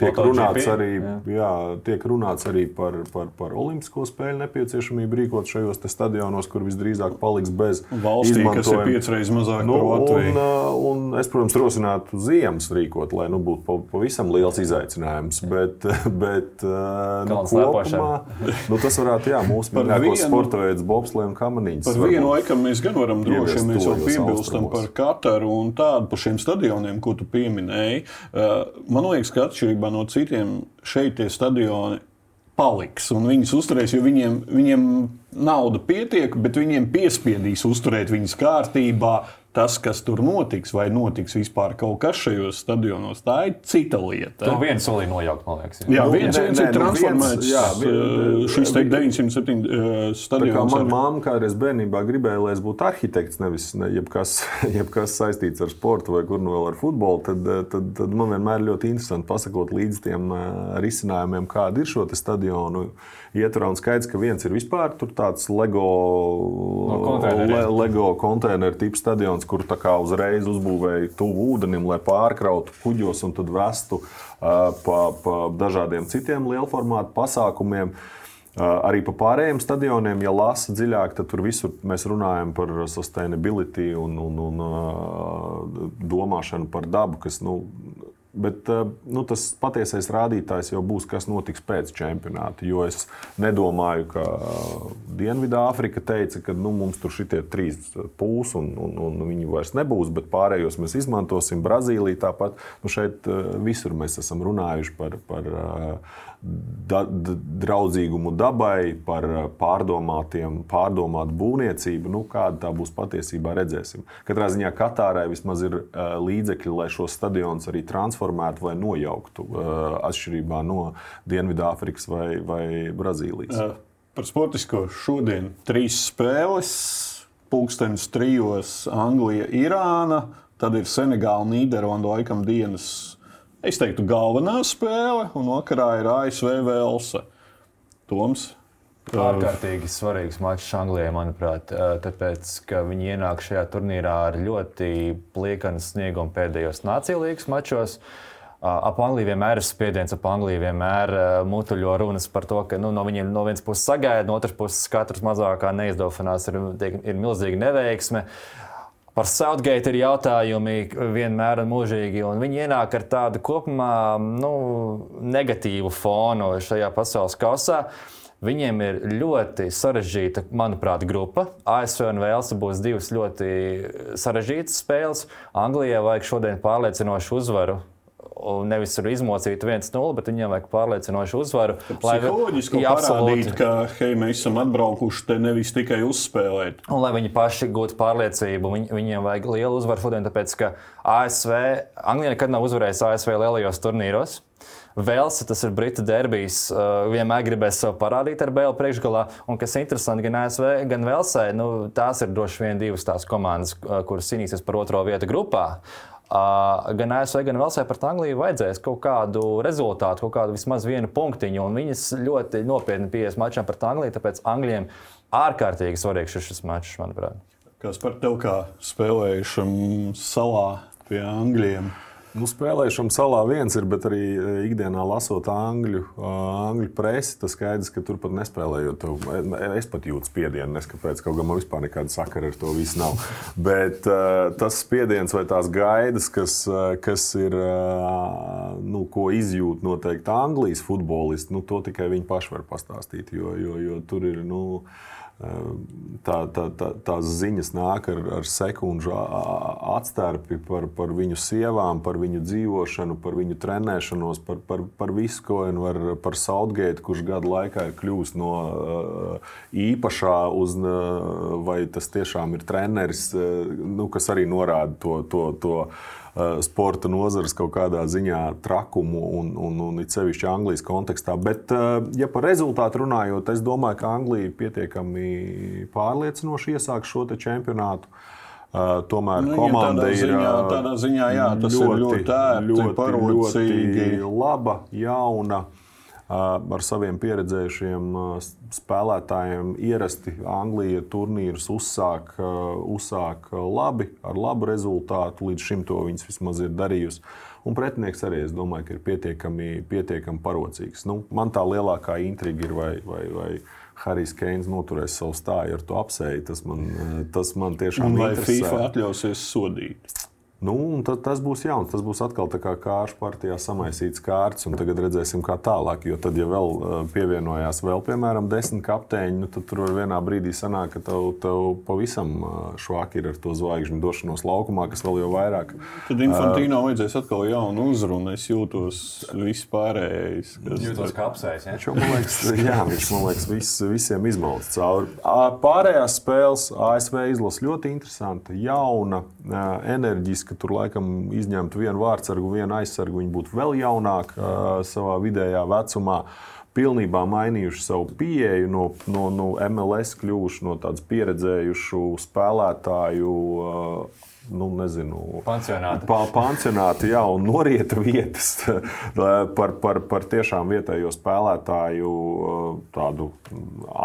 Tiek runāts arī, jā, tiek runāts arī par, par, par olimpisko spēļu nepieciešamību rīkot šajos stadionos, kur visdrīzāk paliks bez valstī, kas ir piecreiz mazāk nu, un, un es, protams, rosinātu ziemas rīkot, lai nu, būtu pavisam liels izaicinājums. Bet, bet nu, kopumā nu, tas varētu, jā, mūsu mīļākos sporta veids, bobslēm un kamaniņas. Par vienu laikam mēs gan varam droši, ja mēs jau piebilstam par Kataru un tādu par šiem stadioniem, ko tu pieminēji. Uh, man liekas, ka atšķirībā no citiem šeit tie stadioni paliks un viņus uzturēs, jo viņiem, viņiem nauda pietiek, bet viņiem piespiedīs uzturēt viņus kārtībā, tas, kas tur notiks, vai notiks vispār kaut kas šajos stadionos, tā ir cita lieta. To viens solī nojaukt, man liekas. Jā, jā nu, viens, viens ir nu, transformēts. Jā, vien, šis te 907 uh, stadions. Manā mamā kādreiz bērnībā gribēja, lai es būtu arhitekts, nevis ne, jebkas, jebkas saistīts ar sportu vai kur nu vēl ar futbolu, tad, tad, tad man vienmēr ļoti interesanti pasakot līdz tiem risinājumiem, kāda ir šo stadionu ietvarā. Un skaidrs, ka viens ir vispār tāds LEGO, no le, LEGO konteineru tips stadions, kur tā kā uzreiz uzbūvēja tuvu ūdenim, lai pārkrautu kuģos un tad vestu uh, pa, pa dažādiem citiem lielformātu pasākumiem. Arī par pārējiem stadioniem, ja lasa dziļāk, tad tur visur mēs runājam par sustainability un, un, un domāšanu par dabu, kas nu, Bet eh, nu, tas patiesais rādītājs jau būs, kas notiks pēc čempionāta. Jo es nedomāju, ka Dienvidāfrika teica, ka nu, mums tur šitie trīs pūs un, un, un viņi vairs nebūs, bet pārējos mēs izmantosim. Brazīlija tāpat. Nu, šeit eh, visur mēs esam runājuši par. par uh, da, draudzīgumu dabai, par eh, pārdomātu būvniecību. Nu, kāda tā būs patiesībā, redzēsim. Katrā ziņā Katārai vismaz ir uh, līdzekļi, lai šo stadionu arī transformētu vai nojauktu, uh, atšķirībā no Dienvidāfrikas vai, vai Brazīlijas. Uh, par sportisko šodien trīs spēles. Pūkstens trijos Anglija, Irāna, tad ir Senegāla, Nīderlanda, laikam dienas Es teiktu, galvenā spēle, un vakarā ir ASV Velsa. Toms. Ārkārtīgi svarīgs mačs Anglijai, manuprāt, tāpēc, ka viņi ienāk šajā turnīrā ar ļoti pliekanu sniegumu pēdējos Nācijas līnijas mačos. Ap Angliju vienmēr ir spiediens, ap Angliju vienmēr mutuļo runas par to, ka nu, no viņiem no vienas puses sagaida, no otras puses katrs mazākā neizdošanās ir, ir milzīga neveiksme. Uh, Par Southgate ir jautājumi vienmēr un mūžīgi, un viņi ienāk ar tādu kopumā nu, negatīvu fonu šajā pasaules kausā. Viņiem ir ļoti sarežģīta, manuprāt, grupa. ASV un Vēlsa būs divas ļoti sarežģītas spēles. Anglijai vajag šodien pārliecinošu uzvaru nevis tur izmocīt 1-0, bet viņiem vajag pārliecinošu uzvaru. Lai viņi parādītu, ka hei, mēs esam atbraukuši te nevis tikai uzspēlēt. Un lai viņi paši gūtu pārliecību, viņ, viņiem vajag lielu uzvaru šodien, tāpēc ka ASV, Anglija nekad nav uzvarējusi ASV lielajos turnīros. Velsa, tas ir Britu derbijs, uh, vienmēr gribēs sev parādīt ar Bēlu priekšgalā. Un kas interesanti, gan ASV, gan Velsai, nu, tās ir droši vien divas tās komandas, uh, kuras cīnīsies par otro vietu grupā. Gan ASV, gan Velsē par Angliju vajadzēs kaut kādu rezultātu, kaut kādu vismaz vienu punktiņu. Viņas ļoti nopietni pieies mačam par Angliju, tāpēc Anglijam ārkārtīgi svarīgs ir šis mačs, manuprāt. Kas par tevi kā spēlējušam salā pie Anglijiem? Nu, spēlēšana salā viens ir, bet arī e, ikdienā lasot angļu, angļu presi, tas skaidrs, ka tur pat nespēlējot. To, e, es pat jūtu spiedienu, neskapēc, kaut gan man vispār nekāda sakara ar to visu nav. Bet tas spiediens vai tās gaidas, kas, kas ir, nu, ko izjūt noteikti Anglijas futbolisti, nu, to tikai viņi paši var pastāstīt, jo, jo, jo tur ir. Nu, tā, tā, tā, tās ziņas nāk ar, ar sekundžu atstarpi par, par viņu sievām, par viņu dzīvošanu, par viņu trenēšanos, par, par, par visu, ko vien var par Southgate, kurš gadu laikā ir kļuvis no īpašā uz, vai tas tiešām ir treneris, nu, kas arī norāda to. to, to sporta nozares kaut kādā ziņā trakumu un, un, un it sevišķi Anglijas kontekstā. Bet, eh, ja par rezultātu runājot, es domāju, ka Anglija pietiekami pārliecinoši iesāks šo čempionātu. Uh, tomēr nu, komanda ir ziņā, tādā ziņā, jā, tas ļoti, ir ļoti, ērti, ļoti, ļoti laba, jauna. Ar saviem pieredzējušiem spēlētājiem ierasti Anglija turnīrus uzsāk, uzsāk labi, ar labu rezultātu. Līdz šim to viņas vismaz ir darījusi. Un pretinieks arī, es domāju, ir pietiekami, pietiekami parocīgs. Nu, man tā lielākā intriga ir, vai, vai, vai Harijs Keins noturēs savu stāju ar to apseju. Tas man, tas man tiešām ir. Vai. FIFA atļausies sodīt? Nu, tad, tas būs jauns. Tas būs atkal tā kā kāršu partijā samaisīts kārts, un tagad redzēsim, kā tālāk. Jo tad, ja vēl uh, pievienojās vēl, piemēram, desmit kapteiņi, nu, tad tur var vienā brīdī sanākt, ka tev, tev pavisam uh, švaki ir ar to zvaigžņu došanos laukumā, kas vēl jau vairāk. Tad Infantino uh, vajadzēs atkal jaunu uzrunu. Es jūtos vispārējais. Jūtos kā apsējis. Ja? Šo, man liekas, jā, viņš man liekas vis, visiem izmalts cauri. Pārējās spēles ASV izlasa ļoti interesanta, jauna, enerģiska ka tur laikam izņemtu vienu vārdsargu, vienu aizsargu, viņi būtu vēl jaunāki savā vidējā vecumā. pilnībā mainījuši savu pieeju, no, no, no MLS kļuvuši no tādas pieredzējušu spēlētāju. Nu, nezinu, pansionāti. Pa, pansionāti, jā, un norieta vietas par, par, par tiešām vietējo spēlētāju tādu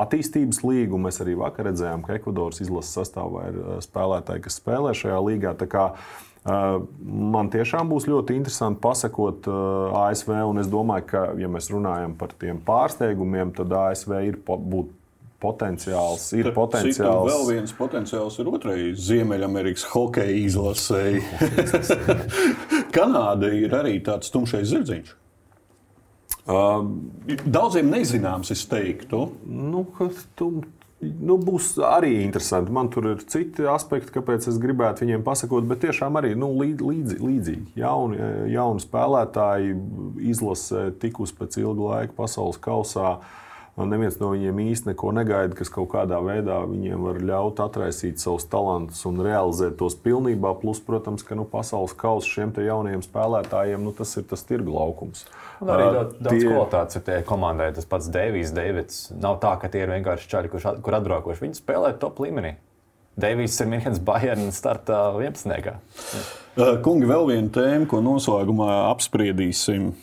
attīstības līgu. Mēs arī vakar redzējām, ka Ekvadoras izlases sastāvā ir spēlētāji, kas spēlē šajā līgā. Man tiešām būs ļoti interesanti pasakot ASV, un es domāju, ka, ja mēs runājam par tiem pārsteigumiem, tad ASV ir būt potenciāls. Ir Tad potenciāls. Vēl viens potenciāls ir otrai Ziemeļamerikas hokeja izlasēji. Kanāda ir arī tāds tumšais zirdziņš. Uh, Daudziem nezināms, es teiktu. Nu, tu, Nu, būs arī interesanti. Man tur ir citi aspekti, kāpēc es gribētu viņiem pasakot, bet tiešām arī nu, līdzi, līdzīgi. Jauni, jauni spēlētāji izlasē tikus pēc ilga laika pasaules kausā. Neviens no viņiem īsti neko negaida, kas kaut kādā veidā viņiem var ļaut atraisīt savus talantus un realizēt tos pilnībā. Plus, protams, ka nu, pasaules kausa šiem jaunajiem spēlētājiem nu, tas ir tas tirgu laukums. Un arī daudz, daudz tie... kvalitātes ir tajā komandai. Tas pats Deivijs, Deivids. Nav tā, ka tie ir vienkārši čaļi, kurš kur atbraukoši. Viņi spēlē top līmenī. Deivijs ir Minhenes Bayern starta 11. Kungi, vēl viena tēma, ko noslēgumā apspriedīsim.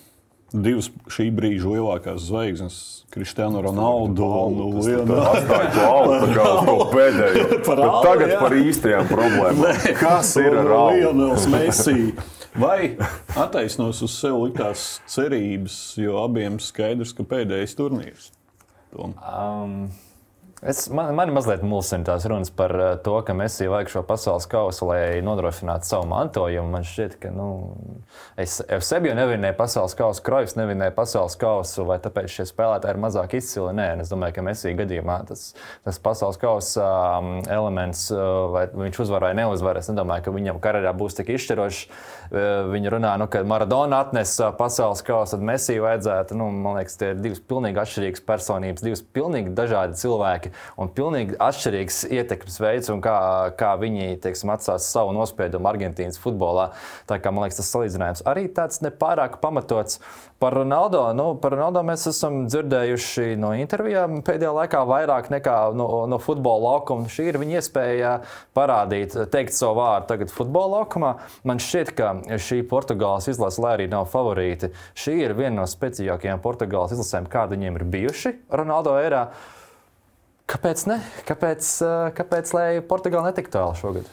Divas šī brīža lielākās zvaigznes, Kristiāna Ronaldo un Lielāko pēdējo. Tagad par īstajām problēmām. Kas ir Lionels Messi? Vai attaisnos uz sevi liktās cerības, jo abiem skaidrs, ka pēdējais turnīrs? Tom. Um. Es, man, man mazliet mulsina tās runas par uh, to, ka mēs vajag šo pasaules kausu, lai nodrošinātu savu mantojumu. Man šķiet, ka nu, es, es sevi jau nevinēju pasaules kausu, Krojas nevinēja pasaules kausu, vai tāpēc šie spēlētāji ir mazāk izcili. Nē, es domāju, ka Messi gadījumā tas, tas pasaules kausa um, elements, uh, vai viņš uzvar vai neuzvar, es nedomāju, ka viņam karjerā būs tik izšķirošs. Uh, viņi runā, nu, ka Maradona atnesa pasaules kausu, tad Messi vajadzētu. Nu, man liekas, tie ir divas pilnīgi atšķirīgas personības, divas pilnīgi dažādi cilvēki cilvēki un pilnīgi atšķirīgs ietekmes veids, un kā, kā viņi teiksim, atstās savu nospiedumu Argentīnas futbolā. Tā kā man liekas, tas salīdzinājums arī tāds nepārāk pamatots. Par Ronaldo, nu, par Ronaldo mēs esam dzirdējuši no intervijām pēdējā laikā vairāk nekā no, no futbola laukuma. Šī ir viņa iespēja parādīt, teikt savu vārdu tagad futbola laukumā. Man šķiet, ka šī Portugāles izlase, lai arī nav favorīti, šī ir viena no spēcīgākajām Portugāles izlasēm, kāda viņiem ir bijuši Ronaldo erā. Kāpēc ne? Kāpēc, kāpēc lai Portugāla netiktu tālu šogad?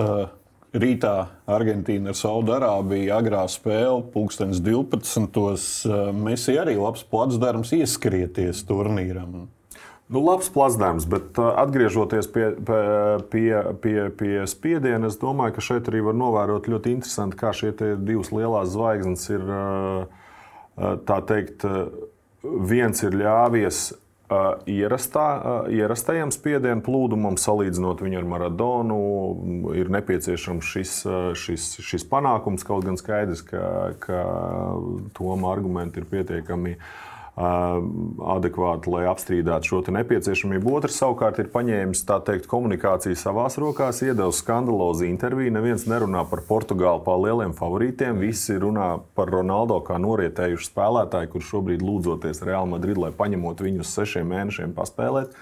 Uh. Rītā Argentīna ar Saudārābiju agrā spēle, pulkstenis 12. Mēs arī labs placdarms ieskrieties turnīram. Nu, labs plasdārns, bet atgriežoties pie, pie, pie, pie spiediena, es domāju, ka šeit arī var novērot ļoti interesanti, kā šie divas lielās zvaigznes ir. Tā teikt, viens ir ļāvies ierastā, ierastajam spiedienu plūdumam, salīdzinot viņu ar Maradonu, ir nepieciešams šis, šis, šis panākums. Kaut gan skaidrs, ka, ka Toma argumenti ir pietiekami adekvāti, lai apstrīdētu šo nepieciešamību. Otrs savukārt ir paņēmis teikt, komunikāciju savās rokās, iedevis skandalozu interviju. Neviens nerunā par Portugāli kā lieliem favorītiem. Visi runā par Ronaldo kā norietējušu spēlētāju, kurš šobrīd lūdzoties Real Madrid, lai paņemot viņu uz sešiem mēnešiem paspēlēt.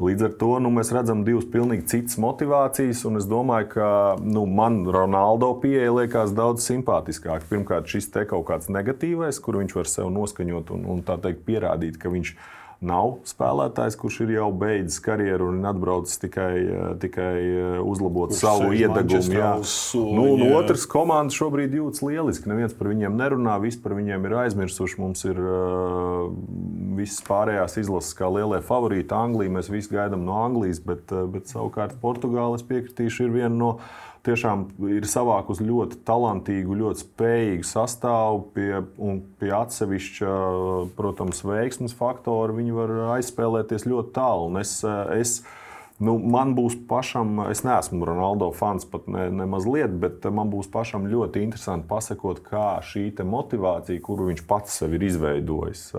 Līdz ar to nu, mēs redzam divas pilnīgi citas motivācijas, un es domāju, ka nu, man Ronaldo pieeja liekas daudz simpātiskāka. Pirmkārt, šis te kaut kāds negatīvais, kur viņš var sev noskaņot un, un tā teikt, pierādīt, ka viņš ir nav spēlētājs, kurš ir jau beidzis karjeru un atbraucis tikai, eh, tikai eh, uzlabot kurš savu iedegumu. Jā, nu, un otrs komanda šobrīd jūtas lieliski. Neviens par viņiem nerunā, viss par viņiem ir aizmirsuši. Mums ir uh, visas pārējās izlases kā lielie favorīti. Anglija mēs visi gaidām no Anglijas, bet, bet savukārt Portugāles piekritīšu ir viena no tiešām ir savākusi ļoti talantīgu, ļoti spējīgu sastāvu, pie, un pie atsevišķa, protams, veiksmes faktora viņi var aizspēlēties ļoti tālu. Un es, es, Nu, man būs pašam, es neesmu Ronaldo fans pat ne, ne mazliet, bet man būs pašam ļoti interesanti pasakot, kā šī motivācija, kuru viņš pats sev ir izveidojis,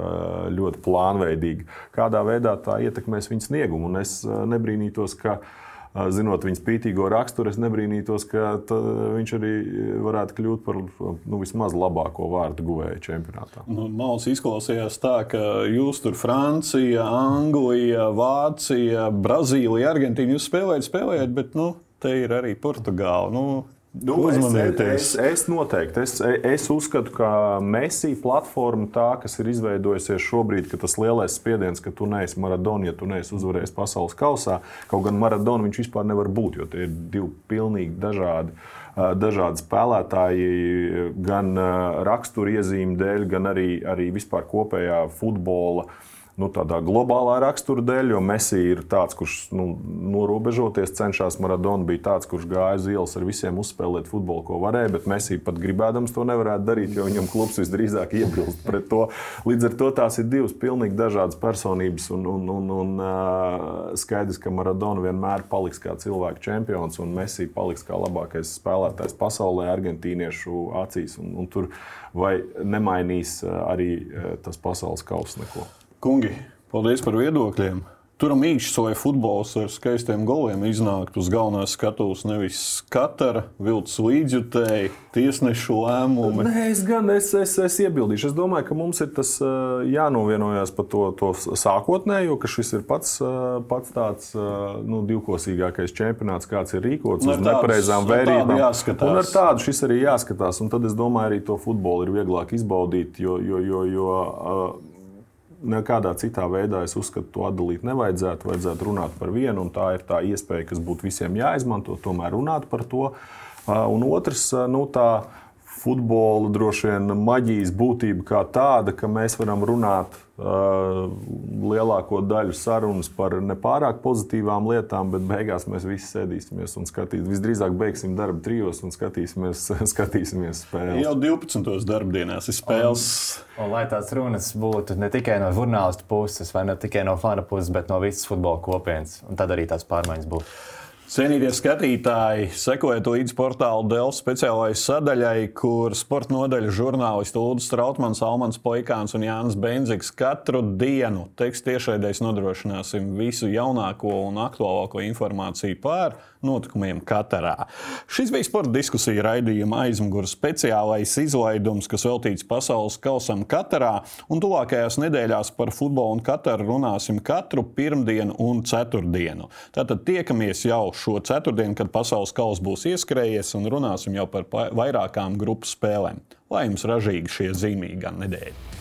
ļoti plānveidīgi, kādā veidā tā ietekmēs viņa sniegumu. Un es nebrīnītos, ka uh, zinot viņa spītīgo raksturu, es nebrīnītos, ka viņš arī varētu kļūt par nu, vismaz labāko vārdu guvēju čempionātā. Nu, Mals izklausījās tā, ka jūs tur Francija, Anglija, Vācija, Brazīlija, Argentīna jūs spēlējat, spēlējat, bet nu, te ir arī Portugāla. Nu, Nu, Uzmanieties. Es, es, es noteikti. Es, es uzskatu, ka Mēsī platforma, tā, kas ir izveidojusies šobrīd, ka tas lielais spiediens, ka tu neesi Maradona, ja tu neesi uzvarējis pasaules kausā, kaut gan Maradona viņš vispār nevar būt, jo tie ir divi pilnīgi dažādi. Dažādi spēlētāji, gan raksturiezīmju dēļ, gan arī, arī vispār kopējā futbola uh, nu, tādā globālā rakstura dēļ, jo Messi ir tāds, kurš nu, norobežoties cenšas. Maradona bija tāds, kurš gāja uz ielas ar visiem uzspēlēt futbolu, ko varēja, bet Messi pat gribēdams to nevarētu darīt, jo viņam klubs visdrīzāk iebilst pret to. Līdz ar to tās ir divas pilnīgi dažādas personības, un, un, un, un skaidrs, ka Maradona vienmēr paliks kā cilvēku čempions, un Messi paliks kā labākais spēlētājs pasaulē, argentīniešu acīs. Un, un tur vai nemainīs arī tas pasaules kausa neko. Kungi, paldies par viedokļiem! Tur mīkšķis vai futbols ar skaistiem goliem iznākt uz galvenās skatuves. Nevis katra viltus līdzjutēji, tiesnešu lēmumi. Nē, es gan es, es, es iebildīšu. Es domāju, ka mums ir tas jānovienojas par to, to sākotnējo, ka šis ir pats, pats tāds nu, divkosīgākais čempionāts, kāds ir rīkots uz nepareizām vērībām. Un ar tādu šis arī jāskatās. Un tad es domāju, arī to futbolu ir vieglāk izbaudīt, jo, jo, jo, jo nekādā citā veidā es uzskatu, to atdalīt nevajadzētu. Vajadzētu runāt par vienu, un tā ir tā iespēja, kas būtu visiem jāizmanto, tomēr runāt par to. Un otrs, nu, tā futbola droši vien maģijas būtība kā tāda, ka mēs varam runāt uh, lielāko daļu sarunas par nepārāk pozitīvām lietām, bet beigās mēs visi sēdīsimies un skatīsimies. Visdrīzāk beigsim darbu trijos un skatīsimies, skatīsimies spēles. Jau 12. darbdienās ir spēles. Un, un lai tās runas būtu ne tikai no žurnālistu puses, vai ne tikai no fana puses, bet no visas futbola kopienas, un tad arī tās pārmaiņas būtu. Cienītie skatītāji, sekojiet līdzi portāla Dēls speciālajai sadaļai, kur sporta nodaļas žurnālisti Lūdzu Strautmans, Almans Poikāns un Jānis Benzigs katru dienu tekstu tiešraidēs nodrošināsim visu jaunāko un aktuālāko informāciju par notikumiem Katarā. Šis bija sporta diskusija raidījuma aizmugures speciālais izlaidums, kas veltīts pasaules kausam Katarā. Un tuvākajās nedēļās par futbolu un Kataru runāsim katru pirmdienu un ceturtdienu. Tātad tiekamies jau šo ceturtdienu, kad pasaules kausa būs ieskrējies, un runāsim jau par vairākām grupu spēlēm. Lai jums ražīgi šie zīmīgi nedēļa!